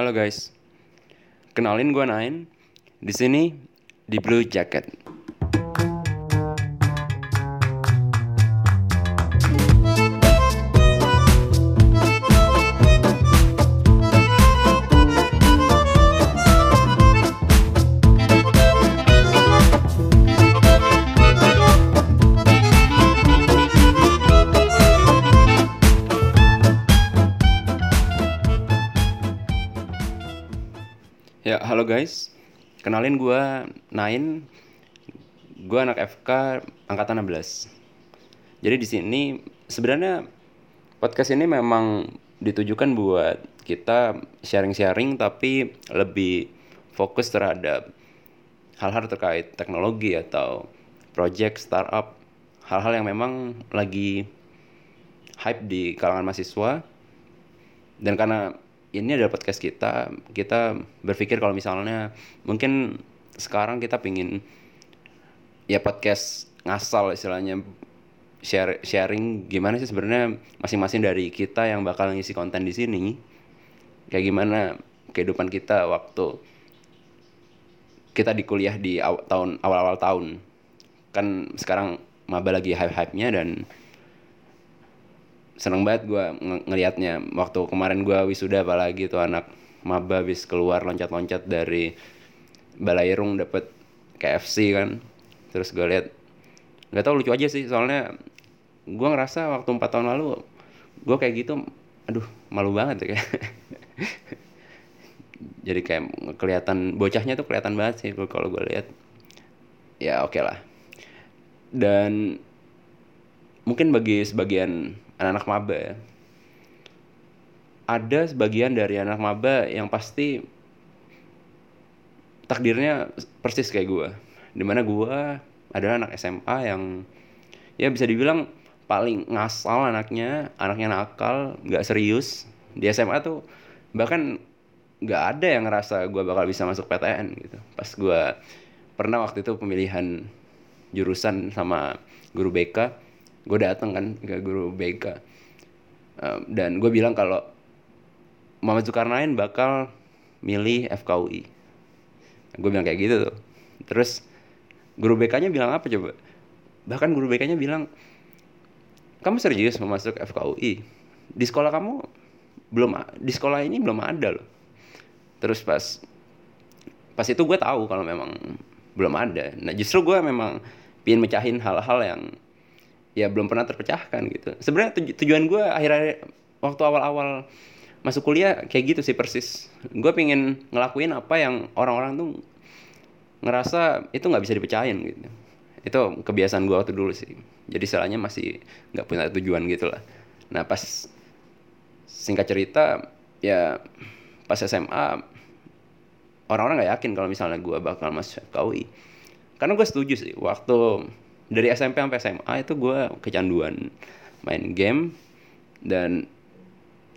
Halo guys, kenalin gue Nain. Di sini di Blue Jacket. Kenalin gue Nain. Gue anak FK angkatan 16. Jadi di sini sebenarnya podcast ini memang ditujukan buat kita sharing-sharing tapi lebih fokus terhadap hal-hal terkait teknologi atau project startup hal-hal yang memang lagi hype di kalangan mahasiswa dan karena ini adalah podcast kita. Kita berpikir kalau misalnya mungkin sekarang kita pingin ya podcast ngasal istilahnya share sharing gimana sih sebenarnya masing-masing dari kita yang bakal ngisi konten di sini. Kayak gimana kehidupan kita waktu kita di kuliah di aw- tahun awal-awal tahun. Kan sekarang maba lagi hype-hype-nya dan seneng banget gue ng- ngelihatnya waktu kemarin gue wisuda apalagi tuh anak maba habis keluar loncat-loncat dari Balairung dapet KFC kan. Terus gue lihat nggak tau lucu aja sih. Soalnya gue ngerasa waktu empat tahun lalu gue kayak gitu aduh malu banget ya. Kayak jadi kayak kelihatan bocahnya tuh kelihatan banget sih kalau gue lihat ya oke lah. Dan mungkin bagi sebagian anak-anak maba ya. Ada sebagian dari anak maba yang pasti takdirnya persis kayak gue di mana gue adalah anak SMA yang ya bisa dibilang paling ngasal anaknya anaknya nakal nggak serius. Di SMA tuh bahkan nggak ada yang ngerasa gue bakal bisa masuk PTN gitu. Pas gue pernah waktu itu pemilihan jurusan sama guru BK gue datang kan ke guru BK Um, dan gue bilang kalau Muhammad Zulkarnain bakal milih FKUI gue bilang kayak gitu tuh. Terus guru BK-nya bilang apa coba? Bahkan guru BK-nya bilang kamu serius mau masuk FKUI di sekolah kamu belum di sekolah ini belum ada loh. Terus pas pas itu gue tahu kalau memang belum ada. Nah justru gue memang pingin mecahin hal-hal yang ya belum pernah terpecahkan gitu. Sebenarnya tuju- tujuan gue akhir-akhir waktu awal-awal masuk kuliah kayak gitu sih persis. Gue pingin ngelakuin apa yang orang-orang tuh ngerasa itu nggak bisa dipecahin gitu. Itu kebiasaan gue waktu dulu sih. Jadi salahnya masih nggak punya tujuan gitu lah. Nah pas singkat cerita ya pas SMA orang-orang nggak yakin kalau misalnya gue bakal masuk FKUI karena gue setuju sih waktu dari SMP sampai SMA itu gue kecanduan main game dan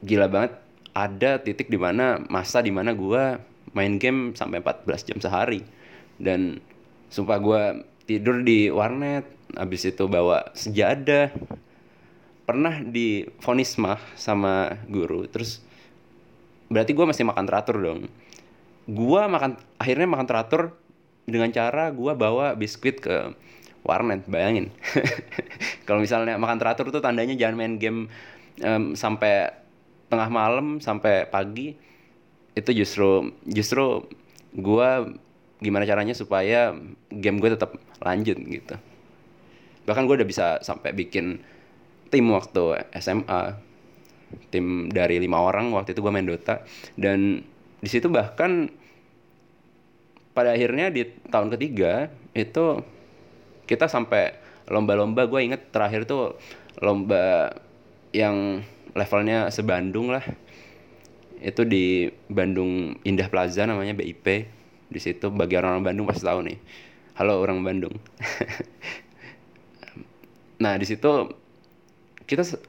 gila banget ada titik di mana masa di mana gue main game sampai 14 jam sehari. Dan sumpah gue tidur di warnet habis itu bawa sejadah. Pernah di mah sama guru terus berarti gue masih makan teratur dong. Gua makan akhirnya makan teratur dengan cara gua bawa biskuit ke warnet bayangin. Kalau misalnya makan teratur tuh tandanya jangan main game em, sampai tengah malam sampai pagi. Itu justru justru gua gimana caranya supaya game gue tetap lanjut gitu. Bahkan gue udah bisa sampai bikin tim waktu SMA tim dari lima orang waktu itu gue main Dota. Dan di situ bahkan pada akhirnya di tahun ketiga itu kita sampai lomba-lomba gue inget terakhir tuh lomba yang levelnya sebandung lah. Itu di Bandung Indah Plaza namanya BIP di situ bagi orang-orang Bandung pasti tahu nih. Halo orang Bandung. Nah di situ kita se-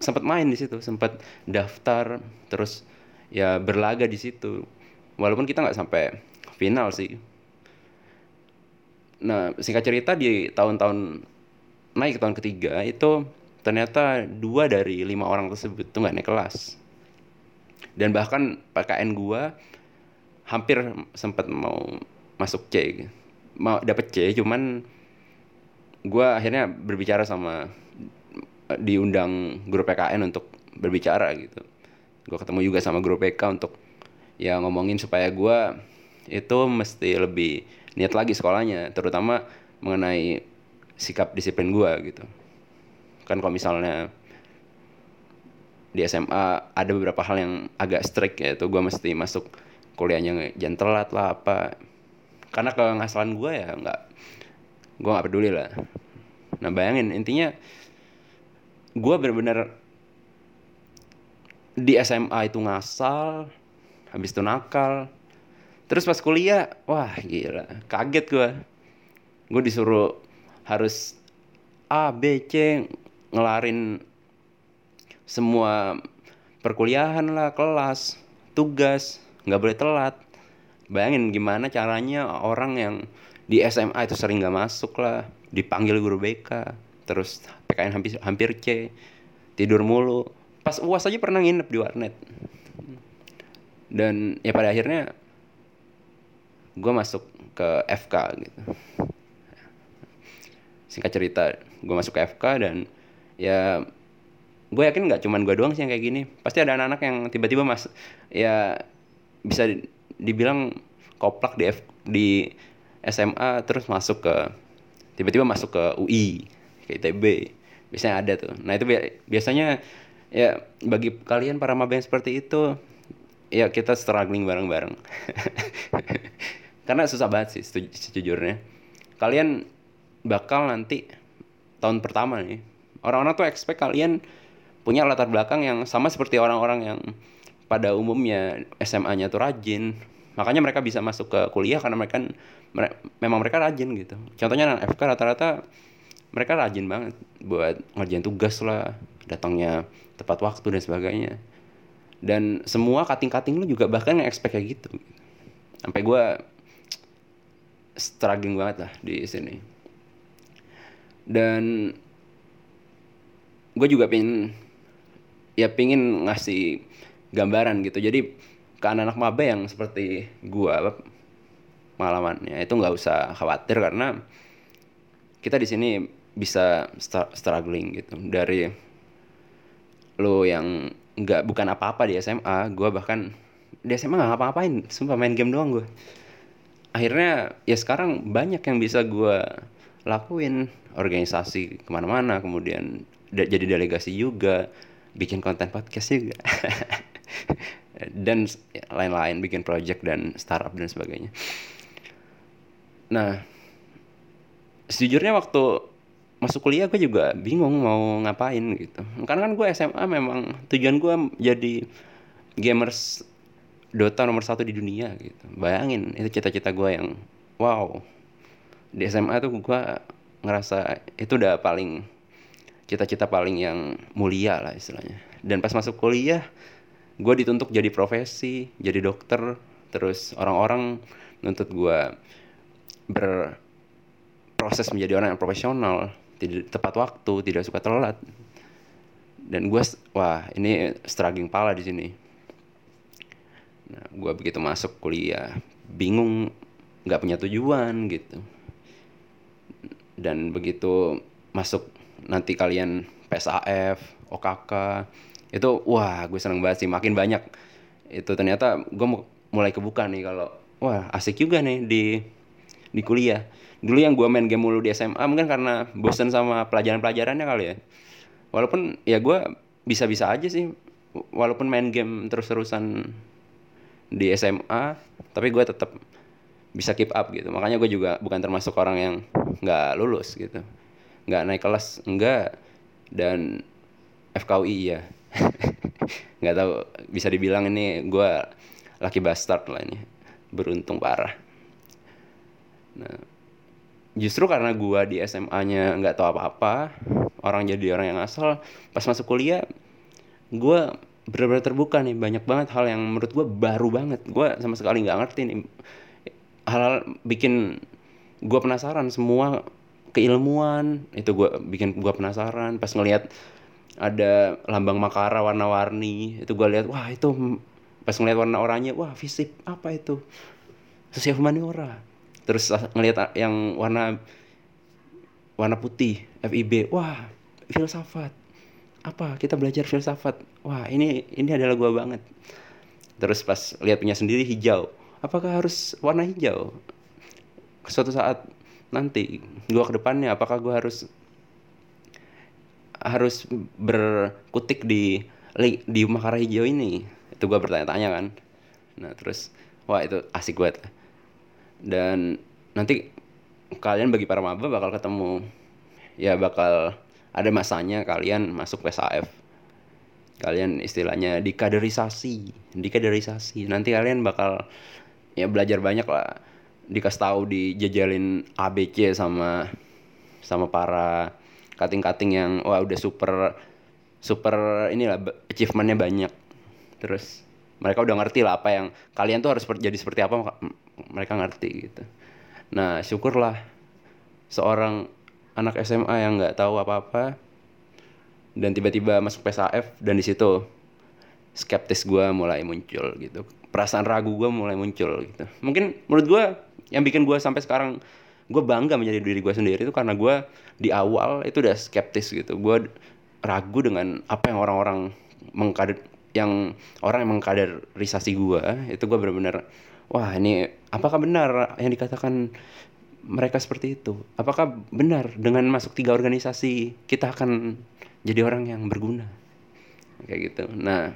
sempat main di situ sempat daftar terus ya berlaga di situ. Walaupun kita nggak sampai final sih nah singkat cerita di tahun-tahun naik ke tahun ketiga itu ternyata dua dari lima orang tersebut tuh nggak naik kelas. Dan bahkan PKN gue hampir sempat mau masuk C mau dapet C cuman gue akhirnya berbicara sama diundang grup PKN untuk berbicara gitu. Gue ketemu juga sama grup PK untuk ya ngomongin supaya gue itu mesti lebih niat lagi sekolahnya terutama mengenai sikap disiplin gue gitu. Kan kalau misalnya di SMA ada beberapa hal yang agak strict ya itu gue mesti masuk kuliahnya jangan telat lah apa. Karena kengasalan gue ya nggak gue nggak peduli lah. Nah bayangin intinya gue bener-bener di SMA itu ngasal habis itu nakal terus pas kuliah wah gila. Kaget gue gue disuruh harus A B C ngelarin semua perkuliahan lah kelas tugas. Nggak boleh telat. Bayangin gimana caranya orang yang di SMA itu sering gak masuk lah. Dipanggil guru BK terus PKN hampir hampir C. Tidur mulu. Pas uas aja pernah nginep di warnet. Dan ya pada akhirnya gue masuk ke FK gitu. Singkat cerita gue masuk ke FK dan ya gue yakin nggak cuman gue doang sih yang kayak gini. Pasti ada anak-anak yang tiba-tiba mas ya bisa dibilang koplak di F, di SMA terus masuk ke tiba-tiba masuk ke UI ke ITB biasanya ada tuh. Nah itu biasanya ya bagi kalian para maba seperti itu ya kita struggling bareng-bareng karena susah banget sih sejujurnya. Kalian bakal nanti tahun pertama nih orang-orang tuh expect kalian punya latar belakang yang sama seperti orang-orang yang pada umumnya SMA-nya tuh rajin. Makanya mereka bisa masuk ke kuliah karena mereka mere, memang mereka rajin gitu. Contohnya anak FK rata-rata mereka rajin banget buat ngerjain tugas lah datangnya tepat waktu dan sebagainya. Dan semua kating-kating lu juga bahkan nge-expect kayak gitu. Sampai gue struggling banget lah di sini. Dan gue juga pengen ya pengen ngasih gambaran gitu. Jadi ke anak-anak maba yang seperti gue pengalamannya itu nggak usah khawatir karena kita di sini bisa struggling gitu. Dari lo yang nggak bukan apa-apa di SMA gue bahkan di SMA nggak ngapa-ngapain sumpah main game doang gue akhirnya ya sekarang banyak yang bisa gue lakuin. Organisasi ke mana-mana kemudian jadi delegasi juga bikin konten podcast juga. Dan lain-lain bikin project dan startup dan sebagainya. Nah sejujurnya waktu masuk kuliah gue juga bingung mau ngapain gitu. Karena kan gue SMA memang tujuan gue jadi gamers Dota nomor satu di dunia gitu bayangin itu cita-cita gue yang wow di SMA tuh gue ngerasa itu udah paling cita-cita paling yang mulia lah istilahnya dan pas masuk kuliah gue dituntut jadi profesi jadi dokter terus orang-orang nuntut gue berproses menjadi orang yang profesional tidak tepat waktu, tidak suka telat. Dan gue, wah ini struggling pala di sini. Nah, gue begitu masuk kuliah, bingung, nggak punya tujuan gitu. Dan begitu masuk nanti kalian PSAF, OKK, itu wah gue seneng banget sih, makin banyak. Itu ternyata gue mulai kebuka nih kalau wah asik juga nih di di kuliah dulu yang gue main game mulu di SMA mungkin karena bosen sama pelajaran-pelajarannya kali ya walaupun ya gue bisa-bisa aja sih walaupun main game terus-terusan di SMA tapi gue tetap bisa keep up gitu. Makanya gue juga bukan termasuk orang yang nggak lulus gitu. Nggak naik kelas enggak dan FKUI ya nggak tahu bisa dibilang ini gue laki bastard lah ini. Beruntung parah. Nah justru karena gua di SMA-nya nggak tahu apa-apa orang jadi orang yang asal pas masuk kuliah gua benar-benar terbuka nih. Banyak banget hal yang menurut gua baru banget. Gua sama sekali nggak ngerti nih. Hal-hal bikin gua penasaran semua keilmuan itu gua bikin gua penasaran. Pas ngelihat ada lambang makara warna-warni itu gua lihat wah itu pas ngeliat warna oranye wah visip apa itu? Sosial humaniora. Terus ngeliat yang warna warna putih FIB wah filsafat apa kita belajar filsafat. Wah ini ini adalah gua banget. Terus pas lihat punya sendiri hijau apakah harus warna hijau? Suatu saat nanti gua ke depannya apakah gua harus harus berkutik di di Makara Hijau ini? Itu gua bertanya-tanya kan. Nah terus wah itu asik banget. Dan nanti kalian bagi para maba bakal ketemu. Ya bakal ada masanya kalian masuk PSAF kalian istilahnya dikaderisasi dikaderisasi. Nanti kalian bakal ya belajar banyak lah. Dikasih tahu dijajalin ABC sama sama para kating-kating yang wah udah super super inilah achievementnya banyak. Terus mereka udah ngerti lah apa yang kalian tuh harus jadi seperti apa mereka ngerti gitu. Nah syukurlah seorang anak SMA yang nggak tahu apa-apa dan tiba-tiba masuk PSAF dan di situ skeptis gue mulai muncul gitu. Perasaan ragu gue mulai muncul gitu. Mungkin menurut gue yang bikin gue sampai sekarang gue bangga menjadi diri gue sendiri itu karena gue di awal itu udah skeptis gitu. Gue ragu dengan apa yang orang-orang mengkader yang orang yang mengkaderisasi gue itu gue benar-benar wah ini apakah benar yang dikatakan mereka seperti itu. Apakah benar dengan masuk tiga organisasi kita akan jadi orang yang berguna? Kayak gitu. Nah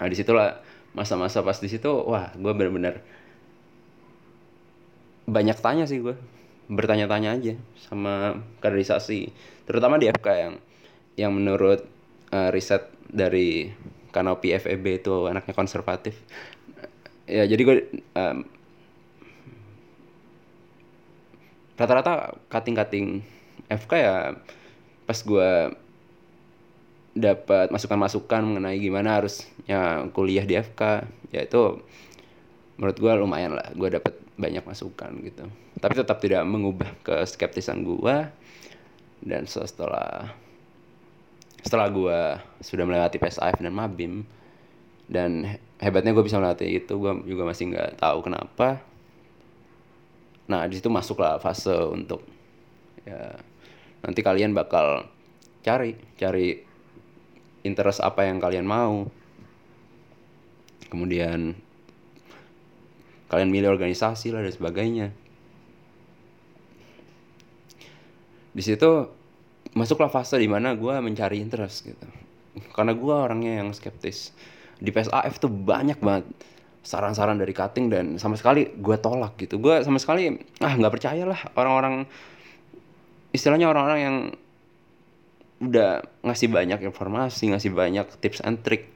nah di situlah masa-masa pas di situ wah gue benar-benar banyak tanya sih gue bertanya-tanya aja sama kaderisasi terutama di FK yang yang menurut uh, riset dari Kanopi FEB itu anaknya konservatif. Ya jadi gue um, rata-rata kating-kating FK ya pas gue dapat masukan-masukan mengenai gimana harusnya kuliah di FK ya itu menurut gue lumayan lah gue dapat banyak masukan gitu. Tapi tetap tidak mengubah keskeptisan gue dan setelah setelah gue sudah melewati PSIF dan Mabim dan hebatnya gue bisa melewati itu gue juga masih nggak tahu kenapa nah di situ masuklah fase untuk ya nanti kalian bakal cari cari interest apa yang kalian mau. Kemudian kalian milih organisasi lah dan sebagainya. Di situ masuklah fase di mana gue mencari interest gitu. Karena gue orangnya yang skeptis. Di PSAF tuh banyak banget saran-saran dari cutting dan sama sekali gue tolak gitu. Gue sama sekali ah nggak percaya lah orang-orang istilahnya orang-orang yang udah ngasih banyak informasi ngasih banyak tips and trick.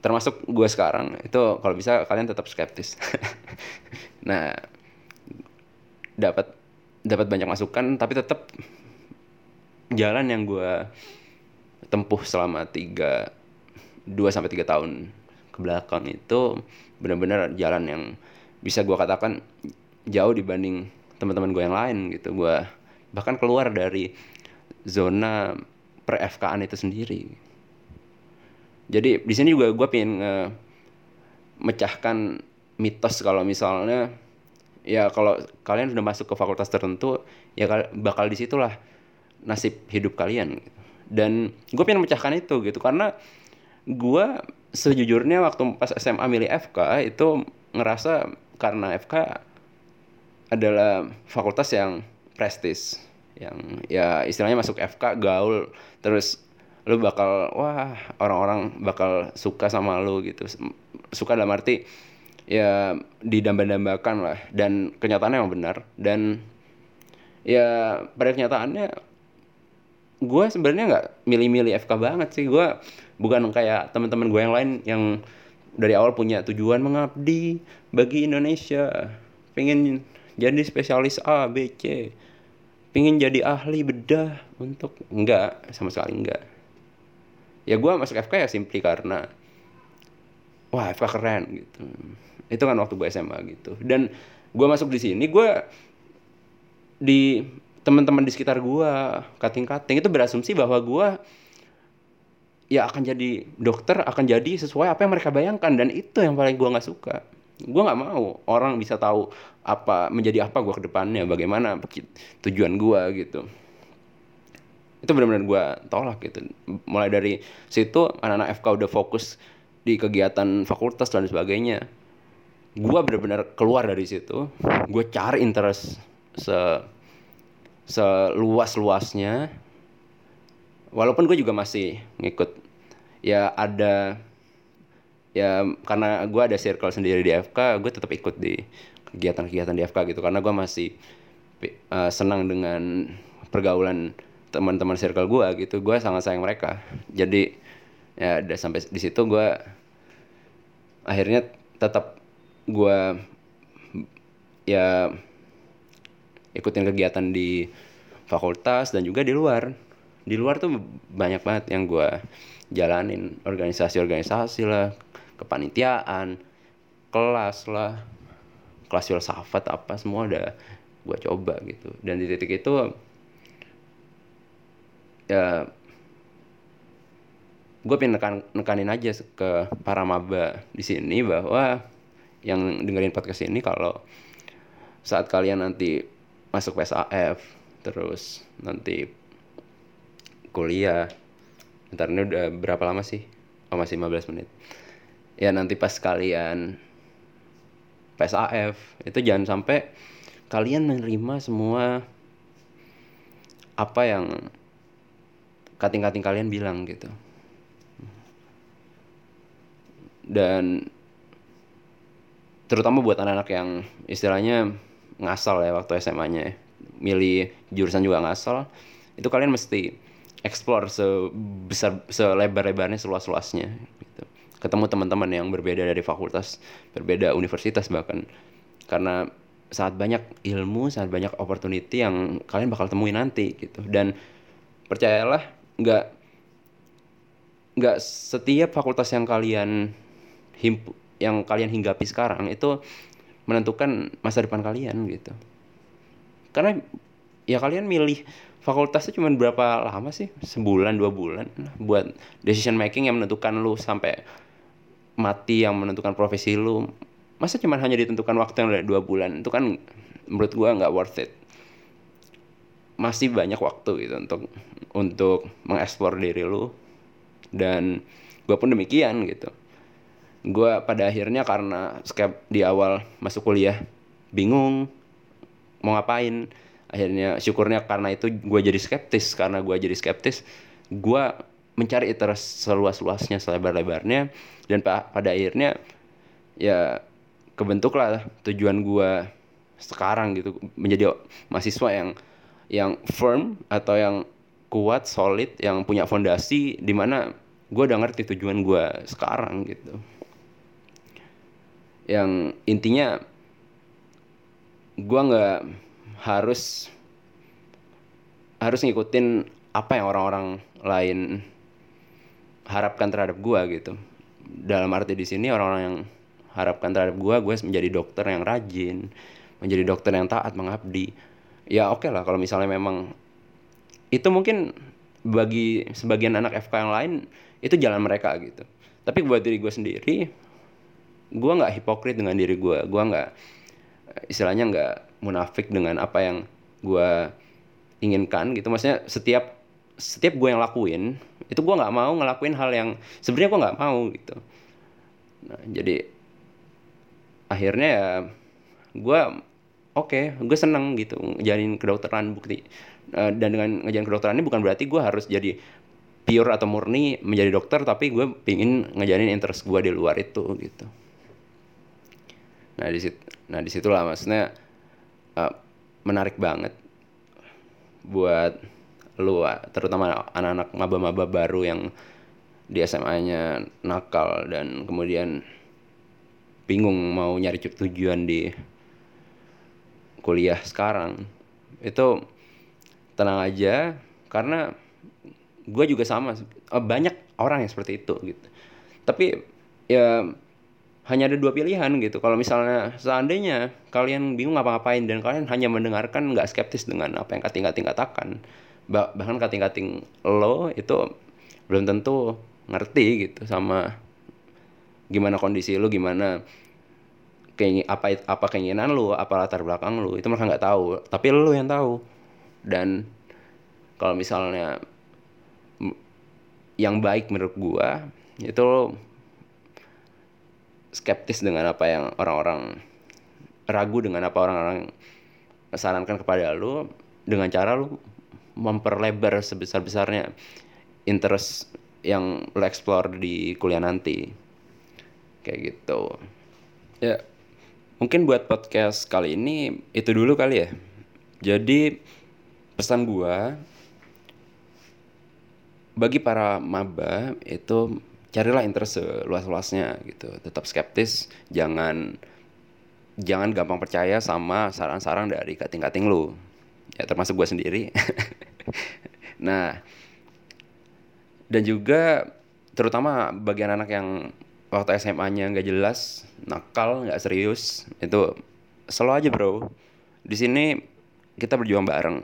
Termasuk gue sekarang itu kalau bisa kalian tetap skeptis. Nah dapat dapat banyak masukan tapi tetap jalan yang gue tempuh selama tiga dua sampai tiga tahun ke belakang itu benar-benar jalan yang bisa gue katakan jauh dibanding teman-teman gue yang lain gitu. Gue bahkan keluar dari zona per FKan itu sendiri. Jadi di sini juga gue pengen nge mecahkan mitos kalau misalnya ya kalau kalian sudah masuk ke fakultas tertentu ya bakal di situlah nasib hidup kalian dan gue pengen memecahkan itu gitu karena gue sejujurnya waktu pas SMA milih FK itu ngerasa karena FK adalah fakultas yang prestis yang ya istilahnya masuk FK gaul terus lu bakal wah orang-orang bakal suka sama lu gitu. Suka dalam arti ya didamba-dambakan lah. Dan kenyataannya emang benar. Dan ya pada kenyataannya gue sebenarnya nggak milih-milih FK banget sih. Gue bukan kayak teman-teman gue yang lain yang dari awal punya tujuan mengabdi bagi Indonesia. Pengen jadi spesialis A B C. Pengen jadi ahli bedah untuk enggak sama sekali enggak. Ya gue masuk FK ya simply karena wah FK keren gitu. Itu kan waktu gue SMA gitu. Dan gue masuk di sini gue di teman-teman di sekitar gua kating-kating itu berasumsi bahwa gua ya akan jadi dokter akan jadi sesuai apa yang mereka bayangkan. Dan itu yang paling gue nggak suka. Gue nggak mau orang bisa tahu apa menjadi apa gue ke depannya bagaimana tujuan gue gitu. Itu benar-benar gue tolak gitu. Mulai dari situ anak-anak FK udah fokus di kegiatan fakultas dan sebagainya. Gue benar-benar keluar dari situ. Gue cari interest se seluas luasnya walaupun gue juga masih ngikut. Ya ada ya karena gue ada circle sendiri di FK gue tetap ikut di kegiatan-kegiatan di FK gitu. Karena gue masih uh, senang dengan pergaulan teman-teman circle gue gitu. Gue sangat sayang mereka. Jadi ya udah sampai di situ gue akhirnya tetap gue ya ikutin kegiatan di fakultas dan juga di luar di luar tuh banyak banget yang gue jalanin. Organisasi-organisasi lah kepanitiaan kelas lah. Kelas filsafat apa semua udah gue coba gitu. Dan di titik itu ya gue pengen nekan, nekanin aja ke para maba di sini bahwa yang dengerin podcast ini kalau saat kalian nanti masuk PSAF terus nanti kuliah. Ntar ini udah berapa lama sih? Oh masih 15 menit. Ya nanti pas kalian PSAF itu jangan sampai kalian menerima semua apa yang kating-kating kalian bilang gitu. Dan terutama buat anak-anak yang istilahnya ngasal ya waktu SMA-nya ya. milih jurusan juga ngasal itu kalian mesti explore sebesar selebar-lebarnya seluas-luasnya gitu. ketemu teman-teman yang berbeda dari fakultas berbeda universitas bahkan. Karena saat banyak ilmu saat banyak opportunity yang kalian bakal temuin nanti gitu. Dan percayalah nggak nggak setiap fakultas yang kalian himpu yang kalian hinggapi sekarang itu menentukan masa depan kalian gitu. Karena ya kalian milih fakultasnya cuma berapa lama sih? Sebulan dua bulan buat decision making yang menentukan lu sampai mati yang menentukan profesi lu. Masa cuma hanya ditentukan waktu yang dua bulan? Itu kan menurut gua nggak worth it. Masih banyak waktu gitu untuk untuk mengeksplor diri lu. Dan gua pun demikian gitu. Gua pada akhirnya karena skep di awal masuk kuliah bingung mau ngapain akhirnya syukurnya karena itu gue jadi skeptis. Karena gue jadi skeptis gue mencari interest seluas-luasnya selebar-lebarnya. Dan pa pada akhirnya ya kebentuklah tujuan gue sekarang gitu. Menjadi mahasiswa yang yang firm atau yang kuat solid yang punya fondasi di mana gue udah ngerti tujuan gue sekarang gitu. Yang intinya gue nggak harus harus ngikutin apa yang orang-orang lain harapkan terhadap gua gitu. Dalam arti di sini orang-orang yang harapkan terhadap gua gue menjadi dokter yang rajin menjadi dokter yang taat mengabdi. Ya oke okay lah kalau misalnya memang itu mungkin bagi sebagian anak FK yang lain itu jalan mereka gitu. Tapi buat diri gue sendiri gue nggak hipokrit dengan diri gue gue nggak istilahnya nggak munafik dengan apa yang gue inginkan gitu. Maksudnya setiap setiap gue yang lakuin itu gue nggak mau ngelakuin hal yang sebenarnya gue nggak mau gitu. Nah jadi akhirnya ya gue oke okay, gue seneng gitu ngejalanin kedokteran bukti uh, dan dengan ngejalanin kedokteran ini bukan berarti gue harus jadi pure atau murni menjadi dokter tapi gue pingin ngejalanin interest gue di luar itu gitu. Nah di situ nah di situlah maksudnya uh, menarik banget buat lu terutama anak-anak maba-maba baru yang di SMA-nya nakal dan kemudian bingung mau nyari tujuan di kuliah sekarang. Itu tenang aja karena gue juga sama eh, banyak orang yang seperti itu gitu. Tapi ya hanya ada dua pilihan gitu. Kalau misalnya seandainya kalian bingung ngapa-ngapain dan kalian hanya mendengarkan nggak skeptis dengan apa yang kating-kating katakan, bah bahkan kating-kating lo itu belum tentu ngerti gitu sama gimana kondisi lu gimana keingin apa apa keinginan lu apa latar belakang lu itu mereka nggak tahu tapi lu yang tahu dan kalau misalnya yang baik menurut gua itu lo skeptis dengan apa yang orang-orang ragu dengan apa orang-orang sarankan kepada lu dengan cara lu memperlebar sebesar-besarnya interest yang lo explore di kuliah nanti. Kayak gitu. Ya mungkin buat podcast kali ini itu dulu kali ya. Jadi pesan gua bagi para maba itu carilah interest seluas-luasnya gitu. Tetap skeptis jangan jangan gampang percaya sama saran-saran dari kating-kating lu. Ya termasuk gue sendiri. Nah dan juga terutama bagian anak yang waktu SMA-nya nggak jelas nakal nggak serius itu selalu aja bro. Di sini kita berjuang bareng.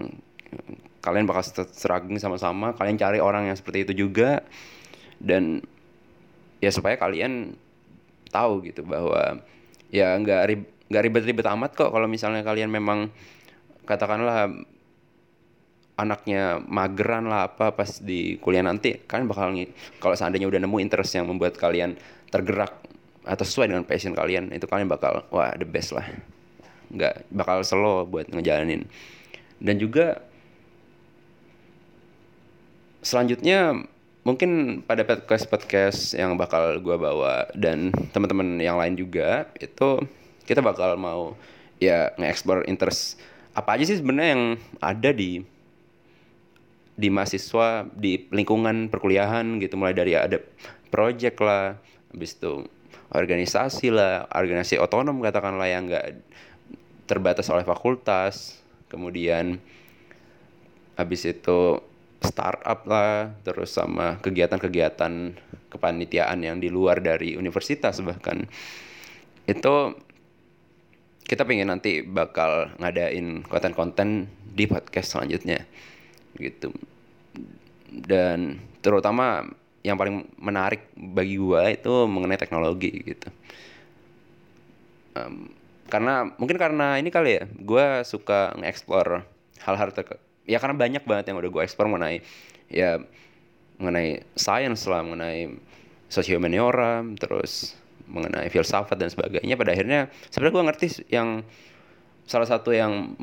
Kalian bakal seragam sama-sama kalian cari orang yang seperti itu juga. Dan ya supaya kalian tahu gitu bahwa ya nggak rib nggak ribet-ribet amat kok kalau misalnya kalian memang katakanlah anaknya mageran lah apa pas di kuliah nanti kalian bakal kalau seandainya udah nemu interest yang membuat kalian tergerak atau sesuai dengan passion kalian itu kalian bakal wah the best lah. Nggak bakal slow buat ngejalanin. Dan juga selanjutnya mungkin pada podcast podcast yang bakal gue bawa dan teman-teman yang lain juga itu kita bakal mau ya nge-explore interest apa aja sih sebenarnya yang ada di di mahasiswa di lingkungan perkuliahan gitu. Mulai dari ada project lah habis itu organisasi lah organisasi otonom katakanlah yang enggak terbatas oleh fakultas. Kemudian habis itu startup lah terus sama kegiatan-kegiatan kepanitiaan yang di luar dari universitas bahkan. Itu kita pengen nanti bakal ngadain konten-konten di podcast selanjutnya gitu. Dan terutama yang paling menarik bagi gua itu mengenai teknologi gitu. Um, karena mungkin karena ini kali ya gua suka nge-explore hal-hal ya karena banyak banget yang udah gue ekspor mengenai ya mengenai science lah mengenai sosiomaniora terus mengenai filsafat dan sebagainya. Pada akhirnya sebenarnya gue ngerti yang salah satu yang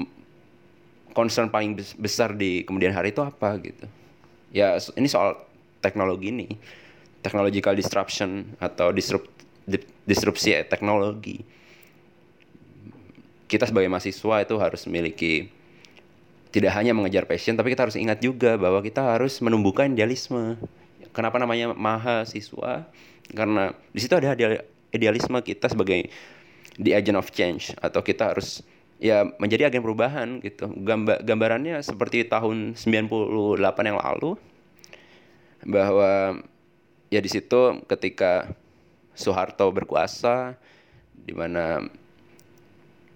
concern paling besar di kemudian hari itu apa gitu. Ya ini soal teknologi ini technological disruption atau disrupt disrupsi teknologi. Kita sebagai mahasiswa itu harus memiliki tidak hanya mengejar passion tapi kita harus ingat juga bahwa kita harus menumbuhkan idealisme. Kenapa namanya mahasiswa? Karena di situ ada idealisme kita sebagai the agent of change atau kita harus ya menjadi agen perubahan gitu. Gambar, gambarannya seperti tahun 98 yang lalu bahwa ya di situ ketika Soeharto berkuasa di mana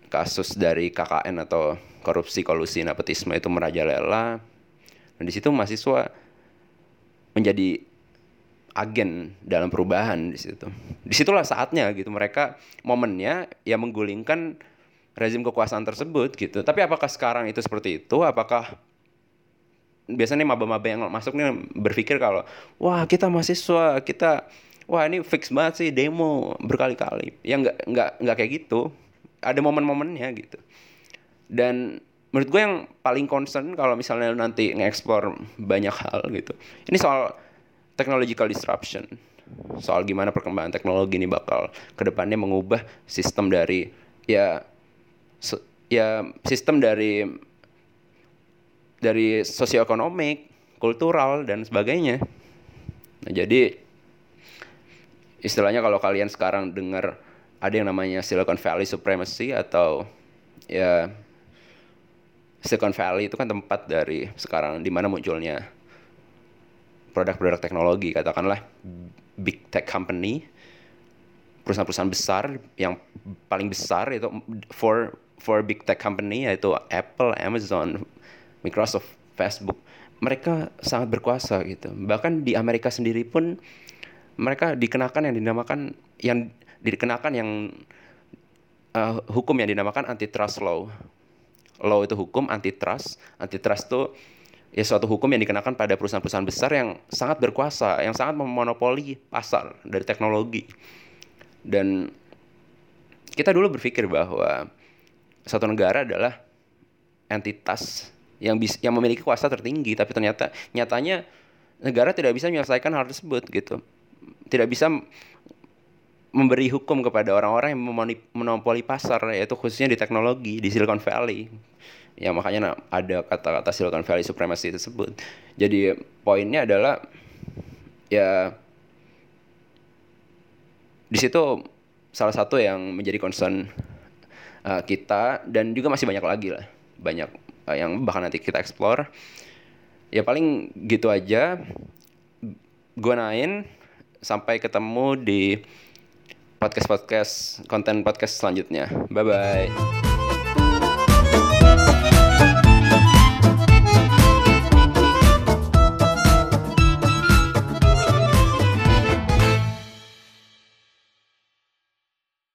kasus dari KKN atau korupsi kolusi nepotisme itu merajalela dan di situ mahasiswa menjadi agen dalam perubahan di situ. Di situlah saatnya gitu mereka momennya ya menggulingkan rezim kekuasaan tersebut gitu. Tapi apakah sekarang itu seperti itu? Apakah biasanya maba-maba yang masuk nih berpikir kalau wah kita mahasiswa kita wah ini fix banget sih demo berkali-kali. Ya nggak nggak nggak kayak gitu ada momen-momennya gitu dan menurut gue yang paling concern kalau misalnya nanti nge-explore banyak hal gitu ini soal technological disruption soal gimana perkembangan teknologi ini bakal ke depannya mengubah sistem dari ya ya sistem dari dari sosioekonomik, kultural dan sebagainya. Nah, jadi istilahnya kalau kalian sekarang dengar ada yang namanya Silicon Valley Supremacy atau ya Silicon Valley itu kan tempat dari sekarang di mana munculnya produk-produk teknologi katakanlah big tech company perusahaan-perusahaan besar yang paling besar itu for for big tech company yaitu Apple, Amazon, Microsoft, Facebook mereka sangat berkuasa gitu bahkan di Amerika sendiri pun mereka dikenakan yang dinamakan yang dikenakan yang uh, hukum yang dinamakan antitrust law. Law itu hukum, antitrust. Antitrust itu ya suatu hukum yang dikenakan pada perusahaan-perusahaan besar yang sangat berkuasa, yang sangat memonopoli pasar dari teknologi. Dan kita dulu berpikir bahwa satu negara adalah entitas yang bis, yang memiliki kuasa tertinggi, tapi ternyata nyatanya negara tidak bisa menyelesaikan hal tersebut gitu. Tidak bisa memberi hukum kepada orang-orang yang memonopoli pasar yaitu khususnya di teknologi di Silicon Valley. Ya makanya ada kata-kata Silicon Valley supremacy tersebut. Jadi poinnya adalah ya di situ salah satu yang menjadi concern uh, kita dan juga masih banyak lagi lah. Banyak uh, yang bahkan nanti kita explore. Ya paling gitu aja. Gue nain sampai ketemu di podcast podcast konten podcast selanjutnya. Bye bye